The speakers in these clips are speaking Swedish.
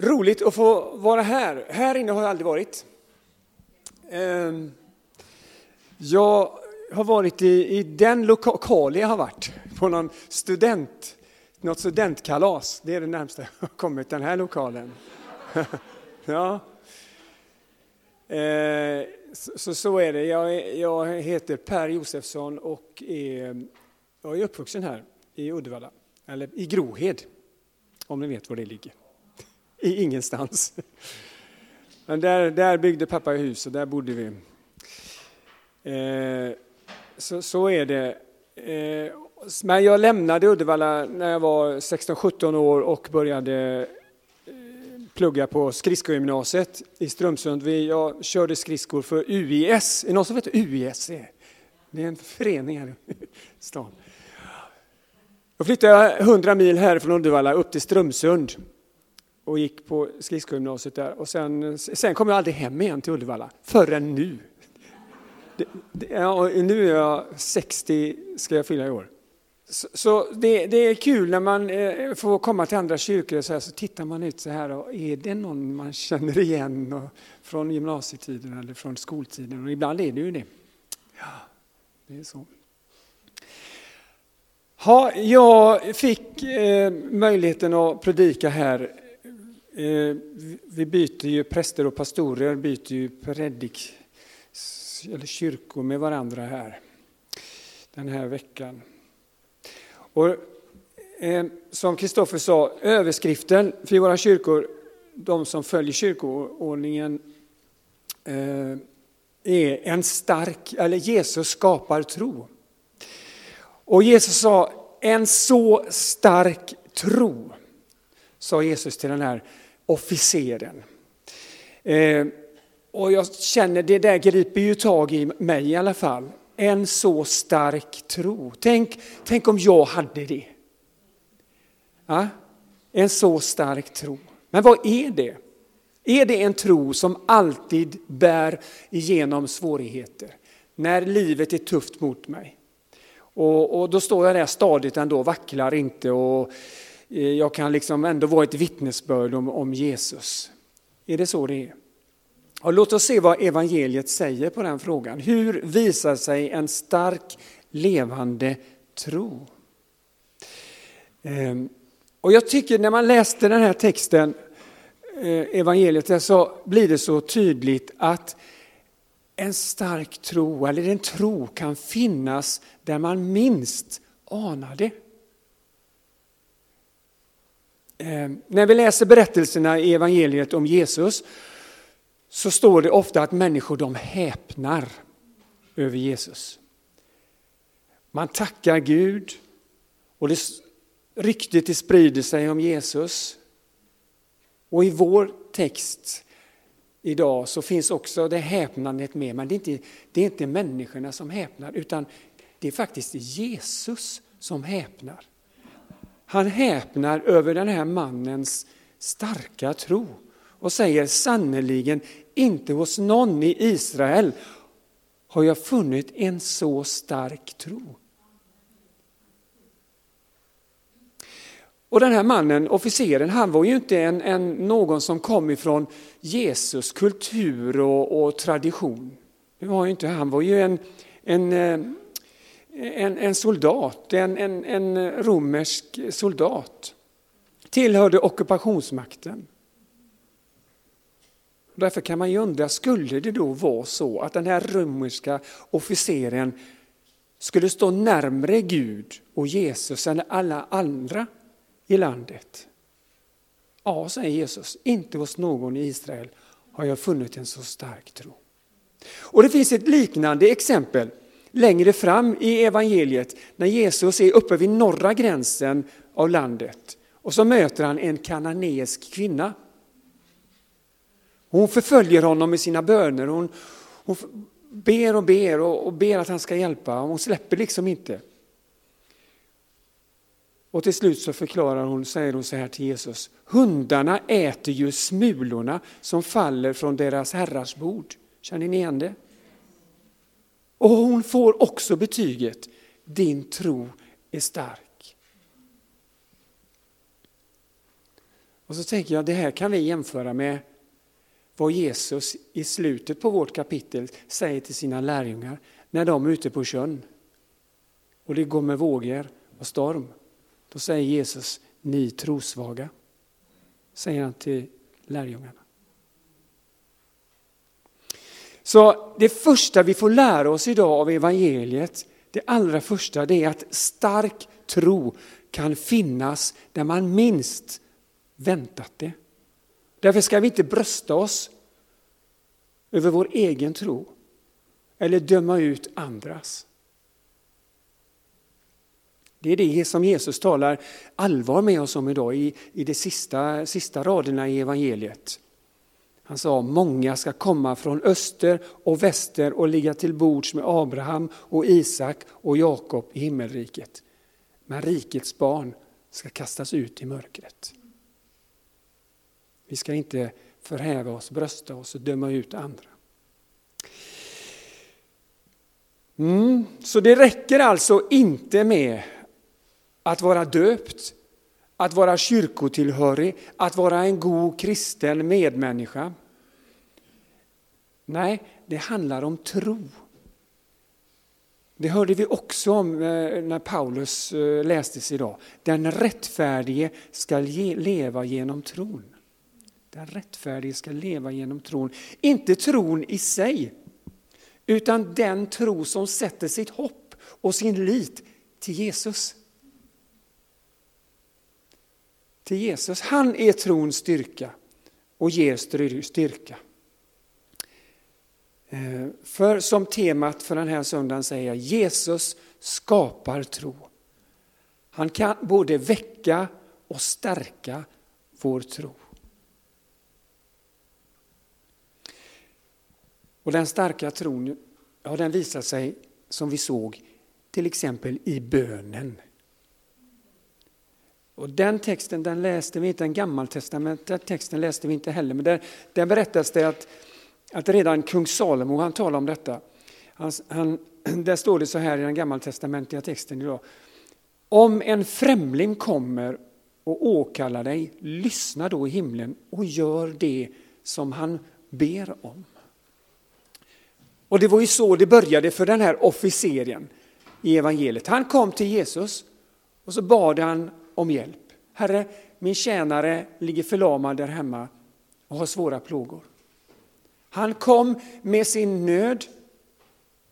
Roligt att få vara här. Här inne har jag aldrig varit. Ehm, jag har varit i, i den lokal jag har varit, på någon student, något studentkalas. Det är det närmsta jag har kommit den här lokalen. ja. Ehm, så, så är det. Jag, jag heter Per Josefsson och är, jag är uppvuxen här i Uddevalla, eller i Grohed, om ni vet var det ligger i ingenstans. Men där, där byggde pappa hus och där bodde vi. Eh, så, så är det. Eh, men jag lämnade Uddevalla när jag var 16-17 år och började eh, plugga på skridskogymnasiet i Strömsund. Jag körde skridskor för UIS. Är det någon som vet vad UIS är? Det är en förening här i stan. Då flyttade jag 100 mil härifrån Uddevalla upp till Strömsund och gick på skridskogymnasiet där. Och sen, sen kom jag aldrig hem igen till Uddevalla, förrän nu. Det, det, ja, nu är jag 60, ska jag fylla i år. Så, så det, det, är kul när man eh, får komma till andra kyrkor och så, här, så tittar man ut så här och är det någon man känner igen och, från gymnasietiden eller från skoltiden? Och ibland är det ju det. Ja, det är så. Ha, jag fick eh, möjligheten att predika här Eh, vi byter ju, präster och pastorer byter ju predik, eller kyrkor med varandra här den här veckan. Och, eh, som Kristoffer sa, överskriften för våra kyrkor, de som följer kyrkoordningen, eh, är en stark, eller Jesus skapar tro. Och Jesus sa, en så stark tro, sa Jesus till den här officeren. Eh, och jag känner, det där griper ju tag i mig i alla fall. En så stark tro. Tänk, tänk om jag hade det. Ja? En så stark tro. Men vad är det? Är det en tro som alltid bär igenom svårigheter? När livet är tufft mot mig. Och, och då står jag där stadigt ändå, vacklar inte och Eh, jag kan liksom ändå vara ett vittnesbörd om, om Jesus. Är det så det är? Och låt oss se vad evangeliet säger på den frågan. Hur visar sig en stark levande tro? Ehm, och jag tycker när man läste den här texten, eh, evangeliet, så blir det så tydligt att en stark tro, eller en tro kan finnas där man minst anar det. Eh, när vi läser berättelserna i evangeliet om Jesus så står det ofta att människor de häpnar över Jesus. Man tackar Gud och det, ryktet det sprider sig om Jesus. Och i vår text idag så finns också det häpnandet med, men det är inte, det är inte människorna som häpnar utan det är faktiskt Jesus som häpnar. Han häpnar över den här mannens starka tro och säger sannerligen inte hos någon i Israel har jag funnit en så stark tro. Och den här mannen, officeren, han var ju inte en, en någon som kom ifrån Jesus kultur och, och tradition. Det var ju inte, han var ju en, en eh, en, en soldat, en, en, en romersk soldat, tillhörde ockupationsmakten. Därför kan man ju undra, skulle det då vara så att den här romerska officeren skulle stå närmre Gud och Jesus än alla andra i landet? Ja, säger Jesus, inte hos någon i Israel har jag funnit en så stark tro. Och det finns ett liknande exempel längre fram i evangeliet när Jesus är uppe vid norra gränsen av landet och så möter han en kananeisk kvinna. Hon förföljer honom med sina böner. Hon, hon ber och ber och, och ber att han ska hjälpa. Hon släpper liksom inte. Och till slut så förklarar hon, säger hon så här till Jesus. Hundarna äter ju smulorna som faller från deras herrars bord. Känner ni igen det? Och hon får också betyget, din tro är stark. Och så tänker jag, det här kan vi jämföra med vad Jesus i slutet på vårt kapitel säger till sina lärjungar när de är ute på sjön och det går med vågor och storm. Då säger Jesus, ni trosvaga, säger han till lärjungarna. Så det första vi får lära oss idag av evangeliet, det allra första, det är att stark tro kan finnas där man minst väntat det. Därför ska vi inte brösta oss över vår egen tro eller döma ut andras. Det är det som Jesus talar allvar med oss om idag i, i de sista, sista raderna i evangeliet. Han sa, många ska komma från öster och väster och ligga till bords med Abraham och Isak och Jakob i himmelriket. Men rikets barn ska kastas ut i mörkret. Vi ska inte förhäva oss, brösta oss och döma ut andra. Mm, så det räcker alltså inte med att vara döpt, att vara kyrkotillhörig, att vara en god kristen medmänniska. Nej, det handlar om tro. Det hörde vi också om eh, när Paulus eh, lästes idag. Den rättfärdige ska leva genom tron. Den rättfärdige ska leva genom tron. Inte tron i sig, utan den tro som sätter sitt hopp och sin lit till Jesus. Till Jesus. Han är trons styrka och ger styrka. Eh, för som temat för den här söndagen säger Jesus skapar tro. Han kan både väcka och stärka vår tro. Och den starka tron ja, den visar sig, som vi såg, till exempel i bönen. Och den texten den läste vi inte, den gammaltestamentliga texten läste vi inte heller, men där, där berättas det att, att redan kung Salomo, han talar om detta. Han, han, där står det så här i den gammaltestamentliga texten idag. Om en främling kommer och åkallar dig, lyssna då i himlen och gör det som han ber om. Och det var ju så det började för den här officeren i evangeliet. Han kom till Jesus och så bad han om hjälp. Herre, min tjänare ligger förlamad där hemma och har svåra plågor. Han kom med sin nöd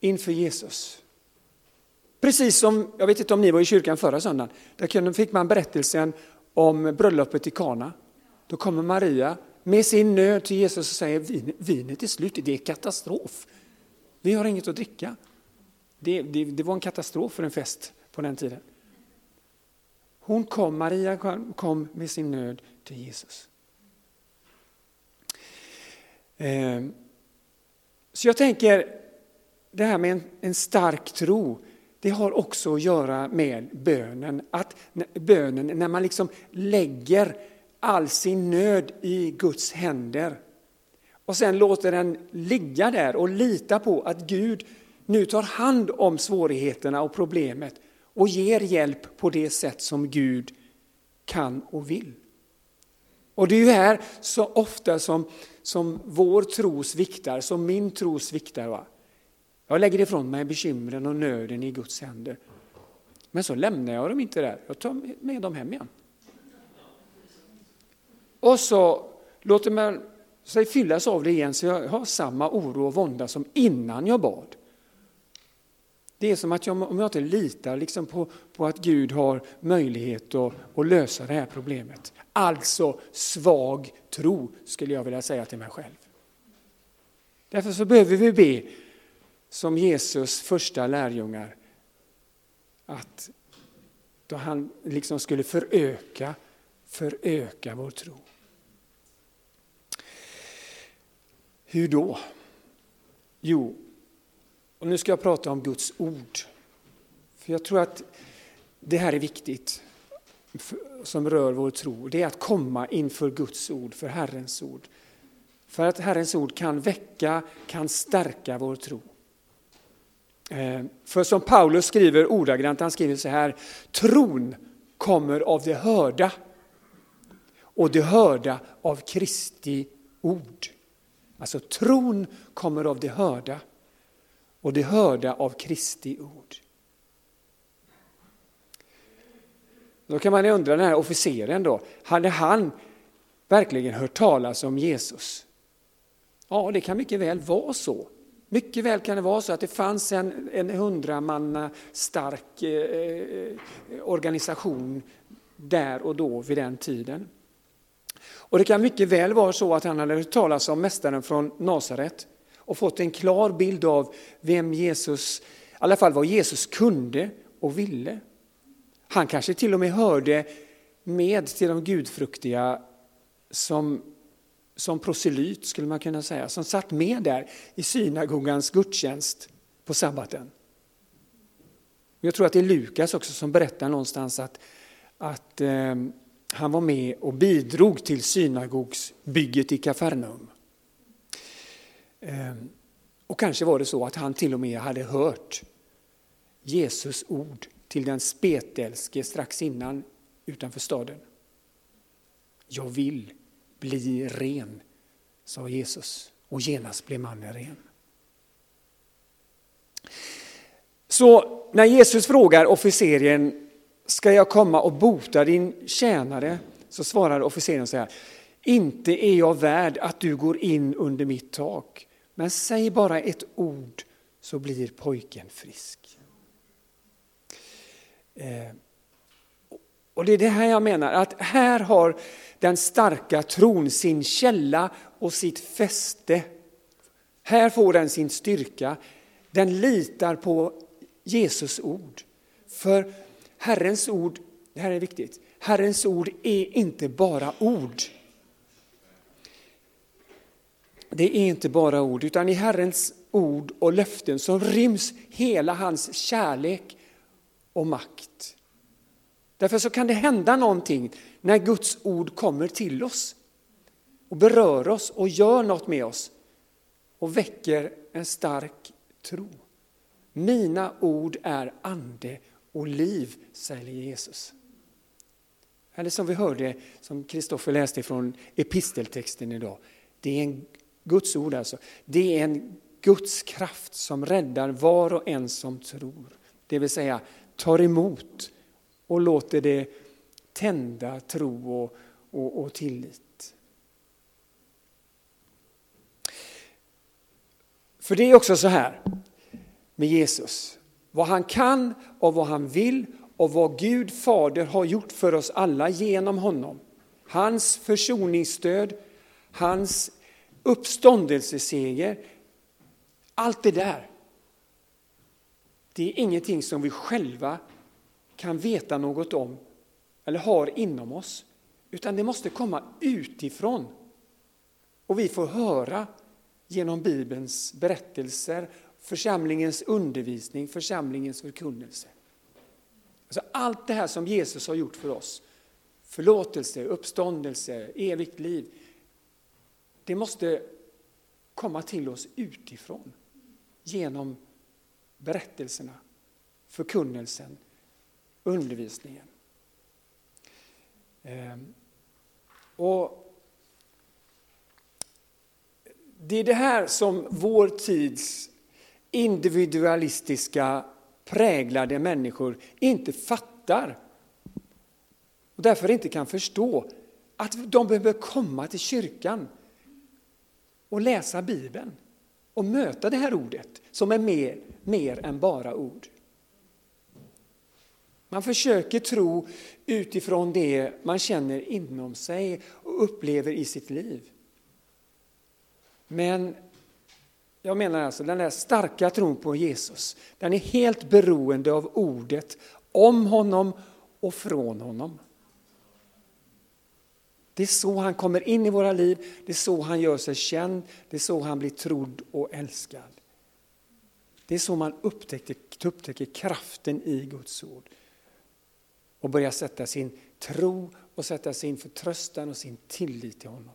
inför Jesus. Precis som, jag vet inte om ni var i kyrkan förra söndagen, där fick man berättelsen om bröllopet i Kana. Då kommer Maria med sin nöd till Jesus och säger vinet är slut, det är katastrof. Vi har inget att dricka. Det, det, det, var en katastrof för en fest på den tiden. Hon kom, Maria kom med sin nöd till Jesus. Ehm, så jag tänker, det här med en, en stark tro, det har också att göra med bönen. Att bönen, när man liksom lägger all sin nöd i Guds händer och sen låter den ligga där och lita på att Gud nu tar hand om svårigheterna och problemet och ger hjälp på det sätt som Gud kan och vill. Och det är ju här så ofta som, som vår tro sviktar, som min tro sviktar. Va? Jag lägger ifrån mig bekymren och nöden i Guds händer. Men så lämnar jag dem inte där, jag tar med dem hem igen. Och så låter man sig fyllas av det igen så jag har samma oro och vånda som innan jag bad. Det är som att jag, om jag inte litar liksom på, på att Gud har möjlighet att, att lösa det här problemet. Alltså svag tro skulle jag vilja säga till mig själv. Därför så behöver vi be som Jesus första lärjungar att då han liksom skulle föröka, föröka vår tro. Hur då? Jo, och nu ska jag prata om Guds ord. För jag tror att det här är viktigt som rör vår tro. Det är att komma inför Guds ord, för Herrens ord. För att Herrens ord kan väcka, kan stärka vår tro. Eh, för som Paulus skriver ordagrant, han skriver så här, tron kommer av det hörda och det hörda av Kristi ord. Alltså tron kommer av det hörda och det hörda av Kristi ord. Då kan man undra, den här officeren då, hade han verkligen hört talas om Jesus? Ja, det kan mycket väl vara så. Mycket väl kan det vara så att det fanns en, en hundramanna stark eh, eh organisation där och då vid den tiden. Och det kan mycket väl vara så att han hade hört talas om mästaren från Nasaret och fått en klar bild av vem Jesus, i alla fall vad Jesus kunde och ville. Han kanske till och med hörde med till de gudfruktiga som, som proselyt, skulle man kunna säga, som satt med där i synagogans gudstjänst på sabbaten. Jag tror att det är Lukas också som berättar någonstans att, att eh, han var med och bidrog till synagogsbygget i Kafarnaum. Eh, och kanske var det så att han till och med hade hört Jesus ord till den spetälske strax innan utanför staden. Jag vill bli ren, sa Jesus och genast blev mannen ren. Så när Jesus frågar officeren, ska jag komma och bota din tjänare? Så svarar officeren så här, inte är jag värd att du går in under mitt tak, men säg bara ett ord så blir pojken frisk. Eh, och det är det här jag menar, att här har den starka tron sin källa och sitt fäste. Här får den sin styrka. Den litar på Jesus ord. För Herrens ord, det här är viktigt, Herrens ord är inte bara ord. Det är inte bara ord, utan i Herrens ord och löften som ryms hela hans kärlek och makt. Därför så kan det hända någonting när Guds ord kommer till oss och berör oss och gör något med oss och väcker en stark tro. Mina ord är ande och liv, säger Jesus. Eller som vi hörde, som Kristoffer läste från episteltexten idag. Det är en Guds ord alltså. Det är en Guds kraft som räddar var och en som tror. Det vill säga tar emot och låter det tända tro och, och, och tillit. För det är också så här med Jesus. Vad han kan och vad han vill och vad Gud Fader har gjort för oss alla genom honom. Hans försoningsstöd, hans uppståndelseseger. Allt det där, det är ingenting som vi själva kan veta något om eller har inom oss, utan det måste komma utifrån. Och vi får höra genom Bibelns berättelser, församlingens undervisning, församlingens förkunnelse. Alltså allt det här som Jesus har gjort för oss, förlåtelse, uppståndelse, evigt liv, det måste komma till oss utifrån genom berättelserna, förkunnelsen, undervisningen. Ehm, och det är det här som vår tids individualistiska präglade människor inte fattar och därför inte kan förstå att de behöver komma till kyrkan och läsa Bibeln och möta det här ordet som är mer, mer än bara ord. Man försöker tro utifrån det man känner inom sig och upplever i sitt liv. Men jag menar alltså den där starka tron på Jesus, den är helt beroende av ordet om honom och från honom. Det är så han kommer in i våra liv, det är så han gör sig känd, det är så han blir trodd och älskad. Det är så man upptäcker, upptäcker kraften i Guds ord och börjar sätta sin tro och sätta sin förtröstan och sin tillit till honom.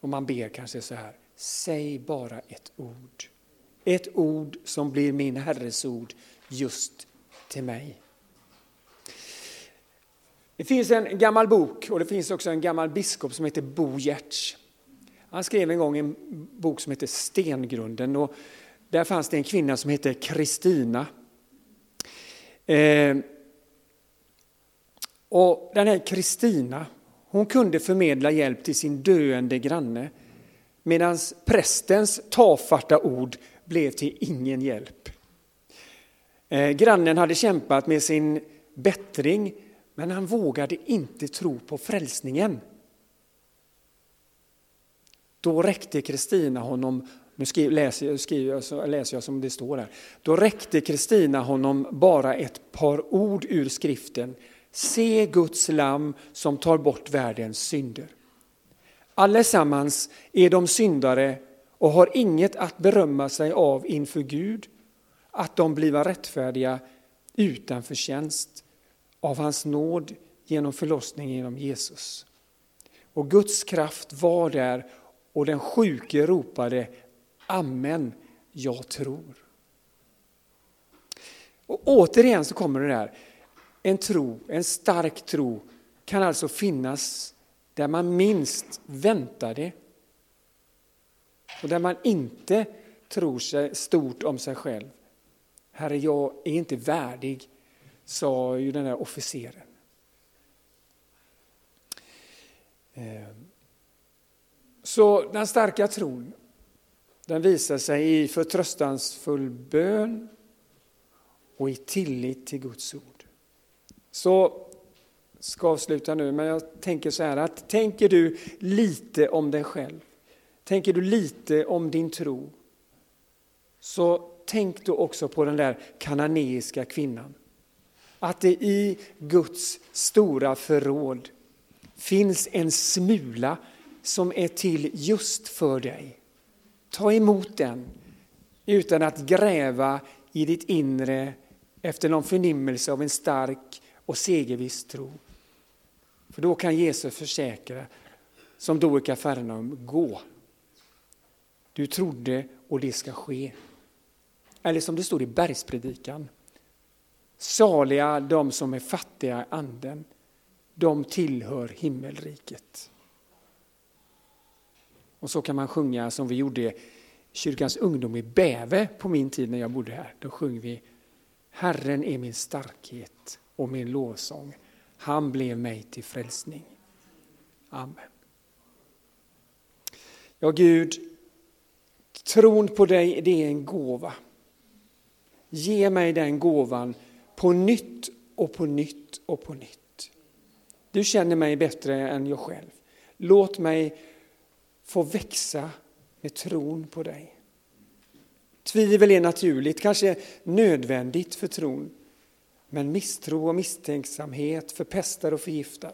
Och man ber kanske så här, säg bara ett ord. Ett ord som blir min Herres ord just till mig. Det finns en gammal bok och det finns också en gammal biskop som heter Bo Giertz. Han skrev en gång en bok som heter Stengrunden och där fanns det en kvinna som hette Kristina. Eh, och den här Kristina, hon kunde förmedla hjälp till sin döende granne medan prästens tafatta ord blev till ingen hjälp. Eh, grannen hade kämpat med sin bättring men han vågade inte tro på frälsningen. Då räckte Kristina honom, nu skriver, läser, skriver, läser jag som det står här, då räckte Kristina honom bara ett par ord ur skriften. Se Guds lam som tar bort världens synder. Allesammans är de syndare och har inget att berömma sig av inför Gud, att de bliva rättfärdiga utan förtjänst av hans nåd genom förlossning genom Jesus. Och Guds kraft var där och den sjuke ropade Amen, jag tror. Och återigen så kommer det där, en tro, en stark tro kan alltså finnas där man minst väntar det. Och där man inte tror sig stort om sig själv. Herre, jag är inte värdig, sa ju den där officeren. Ehm, så den starka tron, den visar sig i förtröstansfull bön och i tillit till Guds ord. Så ska avsluta nu, men jag tänker så här att tänker du lite om dig själv, tänker du lite om din tro, så tänk då också på den där kananeiska kvinnan. Att det i Guds stora förråd finns en smula som är till just för dig. Ta emot den utan att gräva i ditt inre efter någon förnimmelse av en stark och segerviss tro. För då kan Jesus försäkra, som då i Kafarnaum, gå. Du trodde och det ska ske. Eller som det står i bergspredikan. Saliga de som är fattiga i anden, de tillhör himmelriket. Och så kan man sjunga som vi gjorde kyrkans ungdom i Bäve på min tid när jag bodde här. Då sjöng vi Herren är min starkhet och min lovsång. Han blev mig till frälsning. Amen. Ja, Gud, tron på dig det är en gåva. Ge mig den gåvan på nytt och på nytt och på nytt. Du känner mig bättre än jag själv. Låt mig få växa med tron på dig. Tvivel är naturligt, kanske nödvändigt för tron. Men misstro och misstänksamhet förpestar och förgiftar.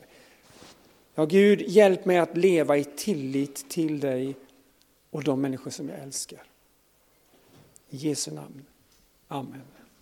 Ja, Gud, hjälp mig att leva i tillit till dig och de människor som jag älskar. I Jesu namn. Amen.